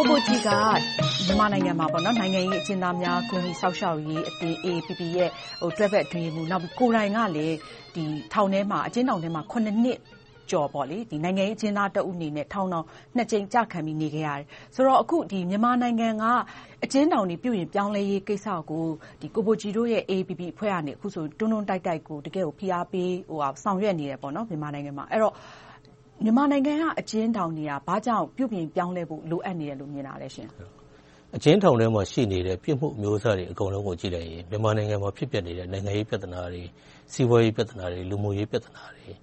ကိုဘိုကြည်က မြန်မာနိုင်ငံမှာ နိုင်ငံရေးအကျဉ်းသားများ ကူညီစောင့်ရှောက်ရေးအသင်း AAPP ရဲ့ တွဲဖက်အတွင်းရေးမှူး၊ကိုယ်တိုင်ကလဲအကျဉ်းထောင်ထဲမှာ နှစ်ကျော် နိုင်ငံရေးအကျဉ်းသားတဦးအနေနဲ့ ထောင်ဒဏ်နှစ်ကြိမ် ကျခံပြီး နေခဲ့ရတယ်ဆိုတော့ အခု မြန်မာနိုင်ငံက အကျဉ်းထောင်တွေ ပြုပြင်ပြောင်းလဲရေးကိစ္စကို ကိုဘိုကြည်တို့ရဲ့ AAPP အဖွဲ့ကနေ တွန်းတွန်းတိုက်တိုက် တကယ့်ကို ဖိအားပေး ဆောင်ရွက်နေတယ်။မြန်မာနိုင်ငံ က အကျဉ်းထောင်တွေက ဘာကြောင့် ပြုပြင်ပြောင်းလဲဖို့ လိုအပ်နေတယ်လို့ မြင်တာလဲရှင့်။အကျဉ်းထောင်ထဲမှာ ရှိနေတဲ့ ပြစ်မှုအမျိုးအစားတွေ အကုန်လုံးကို ကြည့်လိုက်ရင် မြန်မာနိုင်ငံမှာ ဖြစ်ပျက်နေတဲ့ နိုင်ငံရေးပြဿနာတွေ၊စီးပွားရေးပြဿနာတွေ၊လူမှုရေးပြဿနာတွေ၊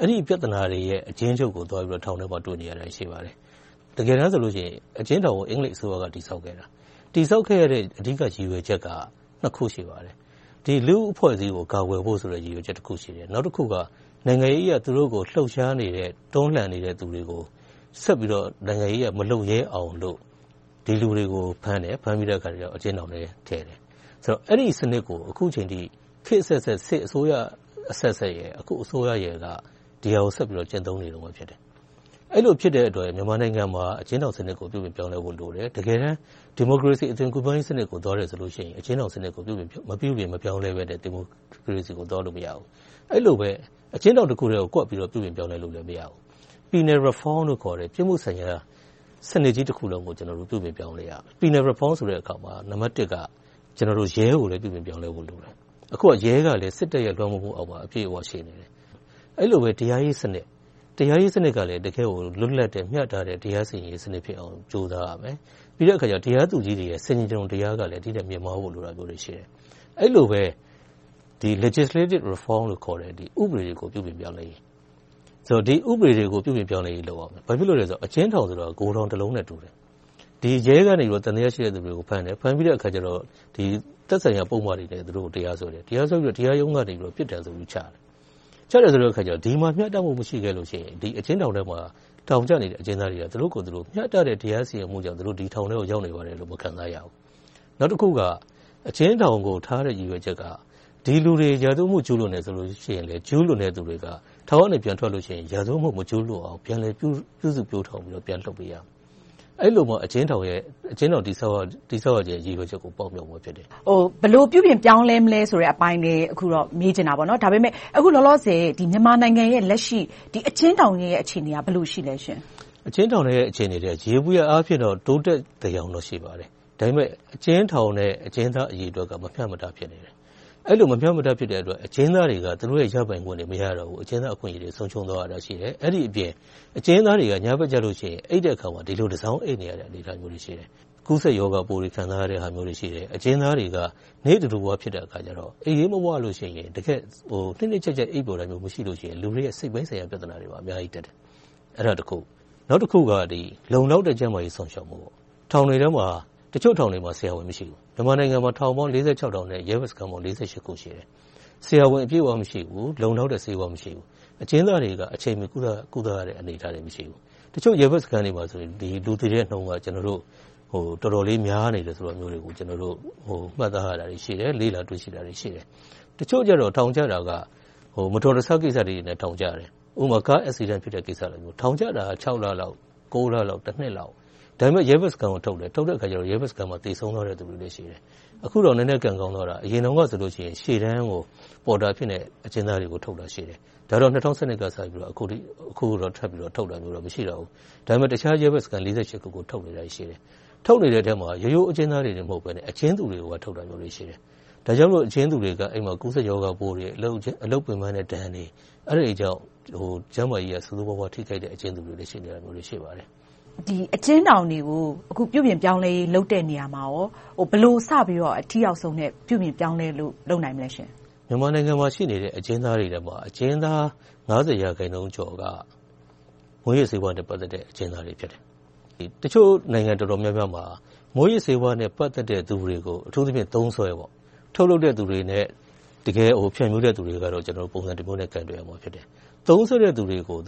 အဲဒီပြဿနာတွေရဲ့ အကျဉ်းချုပ်ကို သွားပြီးတော့ ထောင်ထဲမှာ တွေ့နေရတာ ရှိပါတယ်။တကယ်တမ်းဆိုရင် အကျဉ်းထောင်ကို အင်္ဂလိပ်အစိုးရက တည်ဆောက်ခဲ့တာ။တည်ဆောက်ခဲ့တဲ့ အဓိက ရည်ရွယ်ချက်က နှစ်ခု ရှိပါတယ်။လူ့အဖွဲ့အစည်းကို ကာကွယ်ဖို့ဆိုတဲ့ ရည်ရွယ်ချက်တစ်ခု ရှိတယ်။နောက်တစ်ခုက နိုင်ငံရေးအရသူတို့ကိုလှုပ်ရှားနေတဲ့၊တွန်းလှန်နေတဲ့လူတွေကိုဆက်ပြီးတော့နိုင်ငံရေးအရမလုပ်ရဲအောင်လို့ဒီလူတွေကိုဖမ်းတယ်။ဖမ်းပြီးတော့အကျဉ်းထောင်ထဲထည့်တယ်။အဲဒီစနစ်ကိုအခုအချိန်အထိခေတ်အဆက်ဆက်စစ်အစိုးရအဆက်ဆက်နဲ့အခုအစိုးရကဒီဟာကိုဆက်ပြီးတော့ကျင့်သုံးနေတုန်းဖြစ်တယ်။ အဲဒီလိုဖြစ်တဲ့အတွက်မြန်မာနိုင်ငံမှာအကျဉ်းထောင်စနစ်ကိုပြုပြင်ပြောင်းလဲဖို့လိုတယ်။တကယ်တမ်းဒီမိုကရေစီအသွင်ကူးပြောင်းရေးစနစ်ကိုသွားတယ်ဆိုရင်အကျဉ်းထောင်စနစ်ကိုမပြုပြင်မပြောင်းလဲဘဲနဲ့ဒီမိုကရေစီကိုသွားလို့မရဘူး။အဲဒီလိုပဲအကျဉ်းထောင်တစ်ခုတည်းကိုကွက်ပြီးတော့ပြုပြင်ပြောင်းလဲလို့လည်းမရဘူး။ Penal Reform လို့ခေါ်တဲ့ပြစ်မှုဆိုင်ရာစနစ်ကြီးတစ်ခုလုံးကိုပြုပြင်ပြောင်းလဲရမယ်။ Penal Reform ဆိုတဲ့အခါမှာနံပတ်တစ်ကရဲကိုလည်းပြုပြင်ပြောင်းလဲဖို့လိုတယ်။အခုကရဲကလည်းစစ်တပ်ရဲ့လွှမ်းမိုးမှုအောက်မှာအပြည့်အဝရှိနေတယ်။အဲဒီလိုပဲတရားရေးစနစ်။ တရားရေးစနစ်ကလည်းတကယ့်ကိုလွတ်လပ်တဲ့၊မျှတတဲ့တရားစီရင်ရေးစနစ်ဖြစ်အောင်ကြိုးစားရမယ်။ပြီးတော့တရားသူကြီးတွေရဲ့ဆင်ခြင်တုံတရားကလည်းဒီထက်မြင့်မားဖို့လိုတာတွေရှိတယ်။အဲဒီလိုပဲ Legislative Reform လို့ခေါ်တဲ့ဥပဒေတွေကိုပြုပြင်ပြောင်းလဲရေး။ဒီဥပဒေတွေကိုပြုပြင်ပြောင်းလဲရေးလုပ်ရမယ်။ဘာဖြစ်လို့လဲဆိုတော့အကျဉ်းထောင်ဆိုတာဂိုထောင်တစ်လုံးနဲ့တူတယ်။ရဲကသံသယရှိတဲ့လူတွေကိုဖမ်းတယ်။ဖမ်းပြီးတော့သက်ဆိုင်ရာပုဒ်မတွေနဲ့သူတို့ကိုတရားစွဲတယ်။တရားစွဲပြီးတော့တရားရုံးကနေပြစ်ဒဏ်ဆိုပြီချတယ်။ ချတယ်ဆိုတော့ဒီမှာမျှတမှုမရှိခဲ့လို့ရှိရင်အကျဉ်းထောင်ထဲမှာထောင်ကျနေတဲ့အကျဉ်းသားတွေကသူတို့ကိုယ်သူတို့မျှတတဲ့တရားစီရင်မှုကြောင့်ဒီထောင်ထဲကိုရောက်နေပါတယ်လို့မခံစားရဘူး။နောက်တစ်ခုကအကျဉ်းထောင်ကိုထားတဲ့ရည်ရွယ်ချက်ကဒီလူတွေရာဇဝတ်မှုကျူးလွန်တယ်ဆိုရင်လဲကျူးလွန်တဲ့လူတွေကထောင်ကနေပြန်ထွက်လို့ရှိရင်ရာဇဝတ်မှုမကျူးလွန်အောင်ပြန်လည်ပြုစုပျိုထောင်ပြီးတော့ပြန်လွှတ်ပေးရမယ်။ အဲဒီလိုမှအကျဉ်းထောင်တည်ဆောက်ရခြင်းရည်ရွယ်ချက်ကိုပေါက်မြောက်မှာဖြစ်တယ်။ဘယ်လိုပြုပြင်ပြောင်းလဲမလဲဆိုတဲ့အပိုင်းလည်းအခုတော့မေးချင်တာပေါ့။ဒါပေမဲ့အခုလောလောဆယ်မြန်မာနိုင်ငံရဲ့လက်ရှိအကျဉ်းထောင်တွေရဲ့အခြေအနေကဘယ်လိုရှိလဲရှင့်။အကျဉ်းထောင်တွေရဲ့အခြေအနေကယေဘုယျအားဖြင့်တော့တိုးတက်သယောင်တော့ရှိပါတယ်။ဒါပေမဲ့အကျဉ်းထောင်နဲ့အကျဉ်းသားအရေအတွက်ကမမျှမတဖြစ်နေတယ်။ အဲဒီလိုမမျှမတဖြစ်တဲ့အတွက်အကျဉ်းသားတွေကသူတို့ရဲ့ရပိုင်ခွင့်တွေမရတော့ဘူး။အကျဉ်းသားအခွင့်အရေးတွေဆုံးရှုံးသွားတာရှိတယ်။အဲဒီအပြင်အကျဉ်းသားတွေကညဘက်ကျလို့ရှိရင်အိပ်တဲ့အခါမှာဒီလိုတစောင်းအိပ်နေရတဲ့အနေအထားမျိုးတွေရှိတယ်။ကူးစက်ရောဂါပိုးတွေခံစားရတာမျိုးတွေရှိတယ်။အကျဉ်းသားတွေကနေ့တဓုဝဖြစ်တဲ့အခါကြတော့အိပ်ရေးမဝလို့ရှိရင်တကယ့်နှစ်နှစ်ခြိုက်ခြိုက်အိပ်ပျော်တာမျိုးမရှိလို့ရှိရင်လူတွေရဲ့စိတ်ပိုင်းဆိုင်ရာပြဿနာတွေအများကြီးတက်တယ်။အဲဒါတစ်ခု။နောက်တစ်ခုကလုံလောက်တဲ့ကျန်းမာရေးစောင့်ရှောက်မှု။ထောင်တွေထဲမှာ တချို့ထောင်တွေမှာဆရာဝန်မရှိဘူး။မြန်မာနိုင်ငံမှာထောင်ပေါင်းထောင်နဲ့ရဲဘက်စခန်းပေါင်းခုရှိတယ်။ဆရာဝန်အပြည့်အဝမရှိဘူး။လုံလောက်တဲ့ဆေးဝါးမရှိဘူး။အကျဉ်းသားတွေကအချိန်မီကုသရတဲ့အနေအထားတွေမရှိဘူး။တချို့ရဲဘက်စခန်းတွေမှာဆိုရင်လူသေတဲ့နှုန်းကတော်တော်လေးများနေတယ်ဆိုတာမျိုးတွေကိုကျနော်တို့မှတ်သားရတာတွေရှိတယ်။လေ့လာတွေ့ရှိတာတွေရှိတယ်။တချို့ကြတော့ထောင်ကျတာကမတော်တဆကိစ္စတွေနဲ့ထောင်ကျတယ်။ဥပမာကားအက်ဆီဒန့်ဖြစ်တဲ့ကိစ္စလိုမျိုး။ထောင်ကျတာလလောက်၊လလောက်၊နှစ်လောက်။ ဒါပေမဲ့ရဲဘက်စခန်းကိုထုတ်တယ်။ထုတ်တဲ့အခါရဲဘက်စခန်းမှာသေဆုံးသွားတဲ့လူတွေလည်းရှိတယ်။အခုတော့နည်းနည်းကံကောင်းသွားတာအရင်တုန်းကဆိုရင်ရှေ့တန်းကိုပေါ်တာဖြစ်တဲ့အကျဉ်းသားတွေကိုထုတ်တာရှိတယ်။ဒါကတော့၂၀၁၂ကစပြီးတော့အခုတော့ထပ်ပြီးတော့ထုတ်တာမျိုးတော့မရှိတော့ဘူး။ဒါပေမဲ့တခြားရဲဘက်စခန်းခုကိုထုတ်နေတာတွေရှိတယ်။ထုတ်နေတဲ့ထဲမှာရိုးရိုးအကျဉ်းသားတွေတင်မဟုတ်ဘဲနဲ့အကျဉ်းသူတွေကိုပါထုတ်တာမျိုးတွေရှိတယ်။ဒါကြောင့်မို့အကျဉ်းသူတွေကကူးစက်ရောဂါပိုးတွေ၊အလုပ်ပင်ပန်းတဲ့ဒဏ်တွေအဲဒါတွေကြောင့်ကျန်းမာရေးအရဆိုးဆိုးဝါးဝါးထိခိုက်တဲ့အကျဉ်းသူတွေလည်းရှိနေတာတွေရှိပါတယ်။ အကျဉ်းထောင်တွေကို အခုပြုပြင်ပြောင်းလဲရေး လုပ်တဲ့နေရာမှာ ဘယ်လိုစပြီးတော့ အထိရောက်ဆုံးနဲ့ ပြုပြင်ပြောင်းလဲလို့ လုပ်နိုင်မလဲရှင့်။မြန်မာနိုင်ငံမှာ ရှိနေတဲ့ အကျဉ်းသားတွေထဲမှာ အကျဉ်းသား ရာခိုင်နှုန်းကျော်က မူးယစ်ဆေးဝါးနဲ့ ပတ်သက်တဲ့ အကျဉ်းသားတွေ ဖြစ်တယ်။တချို့နိုင်ငံတော်တော်များများမှာ မူးယစ်ဆေးဝါးနဲ့ ပတ်သက်တဲ့သူတွေကို အထူးသဖြင့် သုံးစွဲ ထုတ်လုပ်တဲ့သူတွေနဲ့ တကယ်ဖြန့်ဖြူးတဲ့သူတွေကတော့ ပုံစံတမျိုးနဲ့ ကိုင်တွယ်ရမှာ ဖြစ်တယ်။သုံးစွဲတဲ့သူတွေကို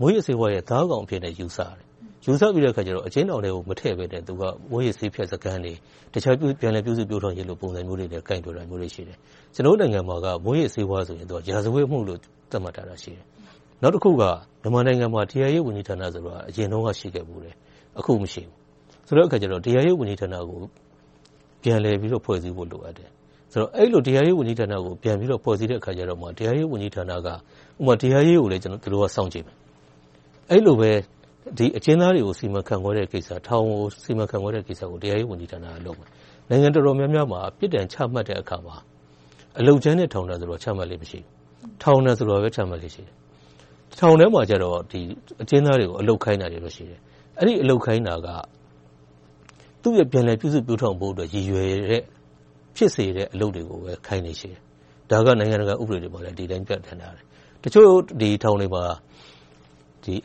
မူးယစ်ဆေးဝါးရဲ့ သားကောင်အဖြစ်နဲ့ယူဆတယ်။ ယူဆပြီးတော့အကျဉ်းထောင်ထဲကိုမထည့်ဘဲနဲ့မူးယစ်ဆေးဖြတ်စခန်းတွေ၊တခြားပြန်လည်ပြုစုပျိုးထောင်ရေးပုံစံမျိုးတွေနဲ့ကိုင်တွယ်တာမျိုးတွေရှိတယ်။ကျနော်တို့နိုင်ငံမှာကမူးယစ်ဆေးဝါးဆိုရင်ရာဇဝတ်မှုလို့သတ်မှတ်ထားတာရှိတယ်။နောက်တစ်ခုကမြန်မာနိုင်ငံမှာတရားရေးဝန်ကြီးဌာနဆိုတာအရင်တုန်းကရှိခဲ့ဖူးတယ်။အခုမရှိဘူး။ဆိုတဲ့အခါကြတော့တရားရေးဝန်ကြီးဌာနကိုပြန်လည်ပြီးတော့ဖွဲ့စည်းဖို့လိုအပ်တယ်။အဲဒီလိုတရားရေးဝန်ကြီးဌာနကိုပြန်ပြီးတော့ဖွဲ့စည်းတဲ့အခါကြတော့တရားရေးဝန်ကြီးဌာနကတရားရေးကိုလည်းသူတို့ကစောင့်ကြည့်မယ်။အဲဒီလိုပဲ အကျဉ်းသားတွေကိုစီမံခန့်ခွဲတဲ့ကိစ္စ၊ထောင်ကိုစီမံခန့်ခွဲတဲ့ကိစ္စကိုတရားရေးဝန်ကြီးဌာနကလုပ်မယ်။နိုင်ငံတော်တော်များများမှာပြစ်ဒဏ်ချမှတ်တဲ့အခါမှာအလုပ်ကြမ်းနဲ့ထောင်ဒဏ်ဆိုတာချမှတ်လေ့မရှိဘူး။ထောင်ဒဏ်ဆိုတာပဲချမှတ်လေ့ရှိတယ်။ထောင်ထဲမှာကြတော့အကျဉ်းသားတွေကိုအလုပ်ခိုင်းတာတွေရှိတယ်။အဲဒီအလုပ်ခိုင်းတာကသူ့ရဲ့ပြန်လည်ပြုစုပျိုးထောင်ဖို့အတွက်ရည်ရွယ်တဲ့ဖြစ်စေတဲ့အလုပ်တွေကိုပဲခိုင်းလေ့ရှိတယ်။ဒါကနိုင်ငံတကာဥပဒေတွေမှာလည်းဒီအတိုင်းပြဌာန်းထားတယ်။တချို့ထောင်တွေမှာ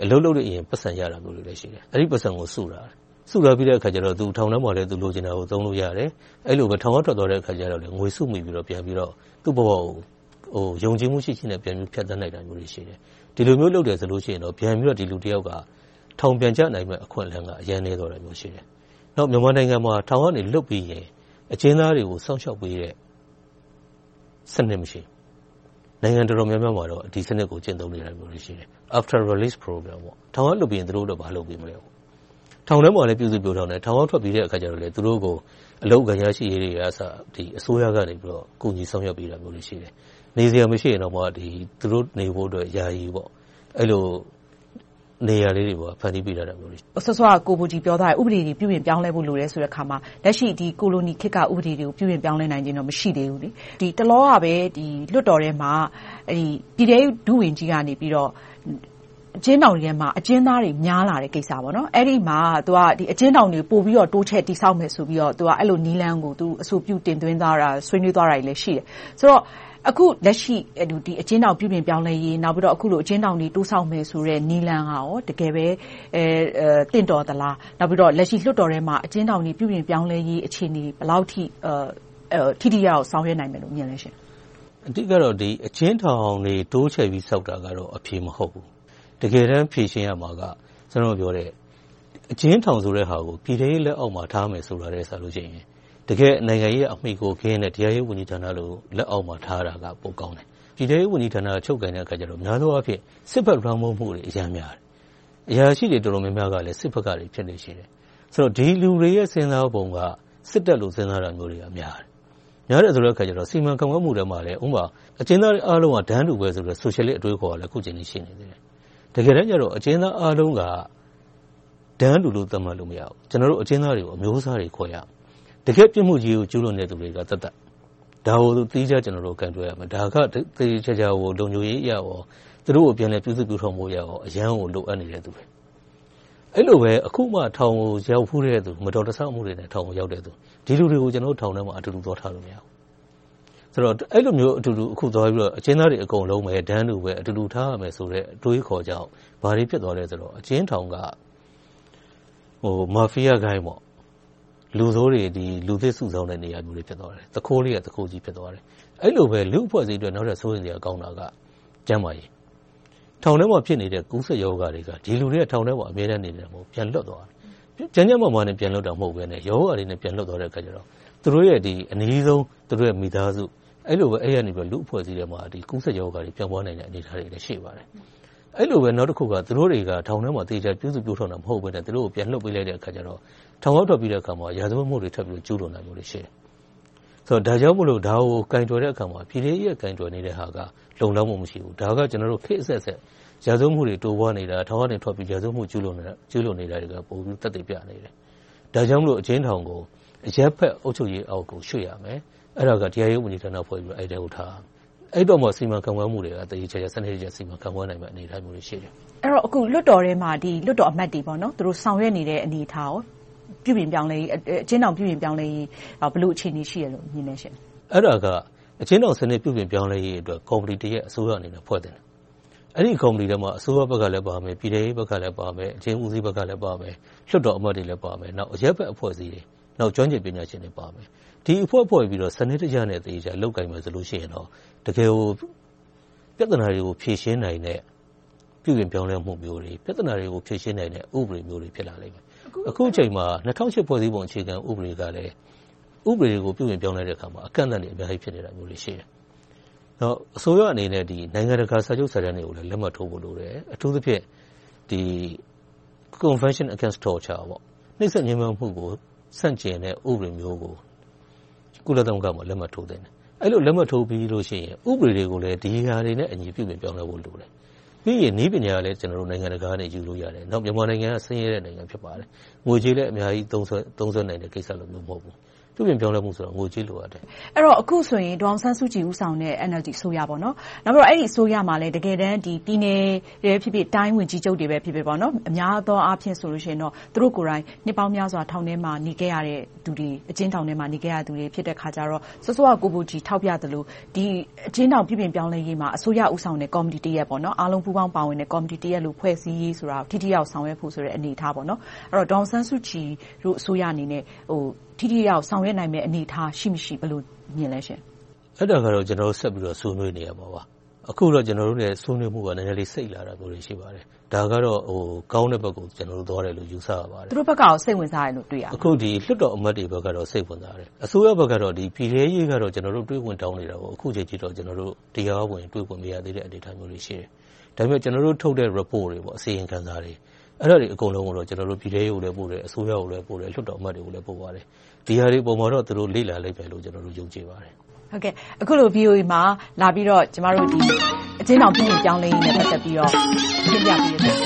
အလုပ်လုပ်လို့ရှိရင်ပိုက်ဆံရတာမျိုးတွေလည်းရှိတယ်။အဲဒီပိုက်ဆံကိုစုထားတယ်။စုထားပြီးတော့ထောင်ထဲမှာလိုချင်တာကိုသုံးလို့ရတယ်။အဲဒီလိုပဲထောင်ကထွက်သွားတဲ့အခါကြတော့ငွေစုမိပြီးတော့ပြန်ပြီးတော့သူ့ဘဝကိုယုံကြည်မှုရှိရှိနဲ့ပြန်ပြီးဖြတ်သန်းနိုင်တာမျိုးတွေရှိတယ်။ဒီလိုမျိုးလုပ်တယ်ဆိုရင်တော့ပြန်ပြီးတော့ဒီလူတယောက်ကထောင်ပြန်ကျနိုင်မယ့်အခွင့်အလမ်းကအရမ်းနည်းသွားတာမျိုးရှိတယ်။နောက်မြန်မာနိုင်ငံမှာထောင်ကနေလွတ်ပြီးရင်အကျဉ်းသားတွေကိုစောင့်ရှောက်ပေးတဲ့စနစ်မရှိဘူး။ နိုင်ငံတော်တော်များများမှာတော့ဒီစနစ်ကိုကျင့်သုံးနေတာမျိုးတွေရှိတယ်။ After Release Program ထောင်ကလွတ်ပြီးရင်သူတို့အတွက်ဘာလုပ်ပေးမလဲ။ထောင်ထဲမှာလည်းပြုစုပျိုးထောင်တယ်။ထောင်ကထွက်ပြီးတဲ့အခါမှာလည်းသူတို့ကိုအလုပ်အကိုင်ရရှိရေးကအစအစိုးရကနေကူညီစောင့်ရှောက်ပေးတာမျိုးတွေရှိတယ်။နေစရာမရှိရင်တောင်မှသူတို့နေဖို့အတွက်ယာယီ နေရာလေးတွေဖန်တီးပေးထားတာမျိုးတွေရှိတယ်။စောစောကကိုဘိုကြည်ပြောသွားတယ်ဥပဒေတွေပြုပြင်ပြောင်းလဲဖို့လိုတယ်ဆိုတဲ့အခါမှာလက်ရှိကိုလိုနီခေတ်ကဥပဒေတွေကိုပြုပြင်ပြောင်းလဲနိုင်ခြင်းမရှိသေးဘူး။တလောကပဲလွှတ်တော်ထဲမှာပြည်ထဲရေးဒုဝန်ကြီးကနေအကျဉ်းထောင်တွေထဲမှာအကျဉ်းသားတွေများလာတဲ့ကိစ္စ။အဲဒီမှာအကျဉ်းထောင်တွေကိုပိုပြီးတော့တိုးချဲ့တည်ဆောက်မယ်ဆိုပြီးတော့အဲဒီလိုနည်းလမ်းကိုအဆိုပြုတင်သွင်းသွားတာ၊ဆွေးနွေးသွားတာတွေလည်းရှိတယ်။ဆိုတော့ အခုလက်ရှိ အကျဉ်းထောင် ပြုပြင်ပြောင်းလဲရေး၊အခုလို အကျဉ်းထောင်တွေ တိုးဆောက်မယ်ဆိုတဲ့ နည်းလမ်းက တကယ်ပဲ သင့်တော်သလား။နောက်ပြီးတော့ လက်ရှိ လွှတ်တော်ထဲမှာ အကျဉ်းထောင်တွေ ပြုပြင်ပြောင်းလဲရေး အခြေအနေ ဘယ်လောက်အထိ ထိထိရောက်ရောက် ဆောင်ရွက်နိုင်မယ်လို့ မြင်ပါသလဲ။အဓိကတော့ အကျဉ်းထောင်တွေ တိုးချဲ့ပြီး ဆောက်တာကတော့ အဖြေမဟုတ်ဘူး။တကယ်တမ်း ဖြေရှင်းရမှာက စောစောကပြောတဲ့ အကျဉ်းထောင်ဆိုတဲ့ဟာကို ပြည်ထဲရေးလက်အောက်မှာ ထားမယ်ဆိုတာထက်စာရင် တကယ့်နိုင်ငံရေးအရအမှီအခိုကင်းတဲ့တရားရေးဝန်ကြီးဌာနလက်အောက်မှာထားတာကပိုကောင်းတယ်။ပြည်ထဲရေးဝန်ကြီးဌာနကချုပ်ကိုင်တဲ့အခါကြတော့များသောအားဖြင့်စစ်ဘက်လွှမ်းမိုးမှုတွေအရမ်းများတယ်။အရာရှိတွေတော်တော်များများကလည်းစစ်ဘက်ကတွေဖြစ်လေ့ရှိတယ်။ဆိုတော့ဒီလူတွေရဲ့စဉ်းစားပုံကစစ်တပ်လိုစဉ်းစားတာမျိုးတွေကများတယ်။များတယ်ဆိုတော့စီမံခန့်ခွဲမှုထဲမှာလည်းဥပမာအကျဉ်းသားအားလုံးကတန်းတူပဲဆိုတဲ့ဆိုရှယ်လစ်အတွေးအခေါ်ကလည်းအခုအချိန်အထိရှိနေသေးတယ်။တကယ်တမ်းကြတော့အကျဉ်းသားအားလုံးကတန်းတူလို့သတ်မှတ်လို့မရဘူး။ကျနော်တို့အကျဉ်းသားတွေကိုအမျိုးအစားတွေခွဲရမယ်။ တကယ့်ပြစ်မှုကြီးကိုကျူးလွန်တဲ့လူတွေကသက်သက်၊ဒါကိုသီးခြားကိုင်တွယ်ရမယ်။ဒါကသေသေချာချာလုံခြုံရေးအရကောသူတို့ကိုပြန်လည်ပြုစုပျိုးထောင်ဖို့အရအရမ်းကိုလိုအပ်နေတဲ့လူတွေ။အဲဒီလိုပဲအခုမှထောင်ကိုရောက်ဖူးတဲ့လူ၊မတော်တဆမှုတွေနဲ့ထောင်ကိုရောက်တဲ့လူဒီလူတွေကိုကျနော်တို့ထောင်ထဲမှာအတူတူသွားထားလို့မရဘူး။ဆိုတော့အဲဒီလိုမျိုးအတူတူသွားပြီးတော့အကျဉ်းသားတွေအကုန်လုံးတန်းတူပဲ၊အတူတူထားရမယ်ဆိုတဲ့အတွေးအခေါ်ကြောင့်ဘာတွေဖြစ်သွားလဲဆိုတော့အကျဉ်းထောင်ကမာဖီယာဂိုဏ်း၊ လူဆိုးတွေလူသစ်စုဆောင်းတဲ့နေရာမျိုးတွေဖြစ်သွားတယ်။သူခိုးလေးတွေကသူခိုးကြီးဖြစ်သွားတယ်။အဲဒီလိုပဲလူ့အဖွဲ့အစည်းအတွက်နောက်ထပ်စိုးရိမ်စရာကောင်းတာကကျန်းမာရေး။ထောင်ထဲမှာဖြစ်နေတဲ့ကူးစက်ရောဂါတွေကဒီလူတွေကထောင်ထဲမှာအမြဲတမ်းနေတာမဟုတ်ဘူး။ပြန်လွတ်သွားတယ်။ကျန်းကျန်းမာမာနဲ့ပြန်လွတ်တာမဟုတ်ဘဲနဲ့ရောဂါတွေနဲ့ပြန်လွတ်သွားတဲ့အခါကြတော့သူတို့ရဲ့အနီးဆုံးမိသားစုအဲဒီကနေလူ့အဖွဲ့အစည်းထဲမှာကူးစက်ရောဂါတွေပြန့်ပွားနိုင်တဲ့အနေအထားတွေလည်းရှိပါတယ်။ အဲဒီလိုပဲနောက်တခုကသူတို့တွေကထောင်ထဲမှာသေချာပြုစုပျိုးထောင်တာမဟုတ်ဘဲနဲ့သူတို့ကိုပြန်လွှတ်ပေးလိုက်တဲ့အခါကြတော့ထောင်ကထွက်ပြီးတဲ့အခါမှာရာဇဝတ်မှုတွေထပ်ပြီးတော့ကျူးလွန်တာမျိုးတွေရှိတယ်။ဒါကြောင့်မို့ဒါကိုကိုင်တွယ်တဲ့အခါမှာပြည်ထဲရေးကကိုင်တွယ်နေတဲ့ဟာကလုံလောက်မှုမရှိဘူး။ဒါကခေတ်အဆက်ဆက်ရာဇဝတ်မှုတွေတိုးပွားနေတာ၊ထောင်ကနေထွက်ပြီးရာဇဝတ်မှုကျူးလွန်နေတာတွေကပိုပြီးသက်သေပြနေတယ်။ဒါကြောင့်မို့အကျဉ်းထောင်ကိုအရပ်ဘက်အုပ်ချုပ်ရေးအောက်ကိုရွှေ့ရမယ်။အဲဒါကတရားရေးဝန်ကြီးဌာနဖွဲ့ပြီးတော့အဲဒီထဲကိုထားရမယ်။ အဲဒီတော့မှစီမံခန့်ခွဲမှုတွေကသေသေချာချာစနစ်တကျစီမံခန့်ခွဲနိုင်မယ့်အနေအထားမျိုးတွေရှိတယ်။အဲဒီတော့အခုလွှတ်တော်ထဲမှာလွှတ်တော်အမတ်တွေဆောင်ရွက်နေတဲ့အနေအထား။အကျဉ်းထောင်ပြုပြင်ပြောင်းလဲရေးဘယ်လိုအခြေအနေရှိတယ်လို့မြင်ပါလဲ။အဲဒါကအကျဉ်းထောင်စနစ်ပြုပြင်ပြောင်းလဲရေးအတွက်ကော်မတီတရပ်အစိုးရအနေနဲ့ဖွဲ့သင့်တယ်။အဲဒီကော်မတီထဲမှာအစိုးရဘက်ကလည်းပါမယ်။ပြည်ထဲရေးဘက်ကလည်းပါမယ်။အကျဉ်းဦးစီးဘက်ကလည်းပါမယ်။လွှတ်တော်အမတ်တွေလည်းပါမယ်။နောက်အရပ်ဘက်အဖွဲ့အစည်းတွေ၊ကျွမ်းကျင်ပညာရှင်တွေပါမယ်။ ဒီအဖွဲ့ဖွဲ့ပြီးတော့စနစ်တကျနဲ့လုပ်ကိုင်မယ်ဆိုရင်တော့တကယ်ကိုပြဿနာတွေကိုဖြေရှင်းနိုင်တဲ့ပြုပြင်ပြောင်းလဲမှုမျိုးတွေ၊ပြဿနာတွေကိုဖြေရှင်းနိုင်တဲ့ဥပဒေမျိုးတွေဖြစ်လာလိမ့်မယ်။အခုအချိန်မှာ၂၀၀၈ဖွဲ့စည်းပုံအခြေခံဥပဒေကလည်းဥပဒေတွေကိုပြုပြင်ပြောင်းလဲတဲ့အခါမှာအကန့်အသတ်တွေအများကြီးဖြစ်နေတာတွေရှိတယ်။နောက်အစိုးရအနေနဲ့နိုင်ငံတကာစာချုပ်စာတမ်းတွေကိုလည်းလက်မှတ်ထိုးဖို့လိုတယ်။အထူးသဖြင့် Convention against Torture နှိပ်စက်ညဉ်းပမ်းမှုကိုဆန့်ကျင်တဲ့ဥပဒေမျိုးကို ကုလသမဂ္ဂမှာလက်မှတ်ထိုးသင့်တယ်။အဲဒီလိုလက်မှတ်ထိုးပြီးလို့ရှိရင်ဥပဒေတွေကိုလည်းဒီဟာတွေနဲ့အညီပြုပြင်ပြောင်းလဲဖို့လိုတယ်။ပြီးရင်နည်းပညာလည်းနိုင်ငံတကာကနေယူလို့ရတယ်။နောက်မြန်မာနိုင်ငံကဆင်းရဲတဲ့နိုင်ငံဖြစ်ပါတယ်။ငွေကြေးလည်းအများကြီးသုံးစွဲနိုင်တဲ့ကိစ္စမျိုးမဟုတ်ဘူး။ ပြုပြင်ပြောင်းလဲမှုဆိုတာငွေကြေးလိုအပ်တယ်။အဲဒီတော့အခုဆိုရင်ဒေါ်အောင်ဆန်းစုကြည်ဦးဆောင်တဲ့ NLD အစိုးရ-အဲဒီအစိုးရမှာတကယ်တမ်းပြည်နယ်တွေဖြစ်ဖြစ်၊တိုင်းဝန်ကြီးချုပ်တွေဖြစ်ဖြစ်အများသောအားဖြင့်ဆိုရင်သူတို့ကိုယ်တိုင်နှစ်ပေါင်းများစွာထောင်ထဲမှာနေခဲ့ရသူတွေ။အကျဉ်းထောင်ထဲမှာနေခဲ့ရသူတွေဖြစ်တဲ့အခါကြတော့စောစောကကိုဘိုကြည်ထောက်ပြသလိုအကျဉ်းထောင်ပြုပြင်ပြောင်းလဲရေးမှာအစိုးရဦးဆောင်တဲ့ကော်မတီတရပ်အားလုံးပူးပေါင်းပါဝင်တဲ့ကော်မတီတရပ်ဖွဲ့စည်းရေးဆိုတာကိုထိထိရောက်ရောက်ဆောင်ရွက်ဖို့အနေအထား။အဲဒီတော့ဒေါ်အောင်ဆန်းစုကြည်တို့အစိုးရအနေနဲ့ထိထိရောက်ရောက်ဆောင်ရွက်နိုင်မယ့် အနေအထား ရှိမရှိ ဘယ်လိုမြင်လဲရှင့်။အဲဒါကတော့ ကျနော်တို့ ဆက်ပြီးတော့ ဆွေးနွေးနေရမှာပါ။အခုတော့ ကျနော်တို့နဲ့ ဆွေးနွေးမှုက နည်းနည်းလေး စိတ်လာတာမျိုးတွေ ရှိပါတယ်။ဒါကတော့ ကောင်းတဲ့ဘက်ကို သွားတယ်လို့ ယူဆရပါတယ်။သူတို့ဘက်က စိတ်ဝင်စားတယ်လို့ တွေ့ရလား။အခု လွှတ်တော်အမတ်တွေဘက်ကတော့ စိတ်ဝင်စားတယ်။အစိုးရဘက်ကတော့ ပြည်ထဲရေးကတော့ ကျနော်တို့ တွေ့ခွင့်တောင်းနေတာကိုအခုအချိန်အထိတော့တရားဝင်တွေ့ခွင့် မရသေးတဲ့ အနေအထားမျိုးတွေ ရှိတယ်။ဒါပေမဲ့ ကျနော်တို့ထုတ်တဲ့ Report တွေ အစီရင်ခံစာတွေ အဲဒါတွေအကုန်လုံးကိုတော့ပြည်ထဲရေးကိုလည်းပို့တယ်။အစိုးရကိုလည်းပို့တယ်။လွှတ်တော်အမတ်တွေကိုလည်းပို့ပါတယ်။ဒီဟာတွေပေါ်မှာတော့သူတို့လေ့လာလိမ့်မယ်လို့ယုံကြည်ပါတယ်။အခုလို VOA မှာလာပြီးတော့အကျဉ်းထောင်ပြုပြင်ပြောင်းလဲရေးနဲ့ပတ်သက်ပြီးတော့ရှင်းပြပေးတဲ့အတွက်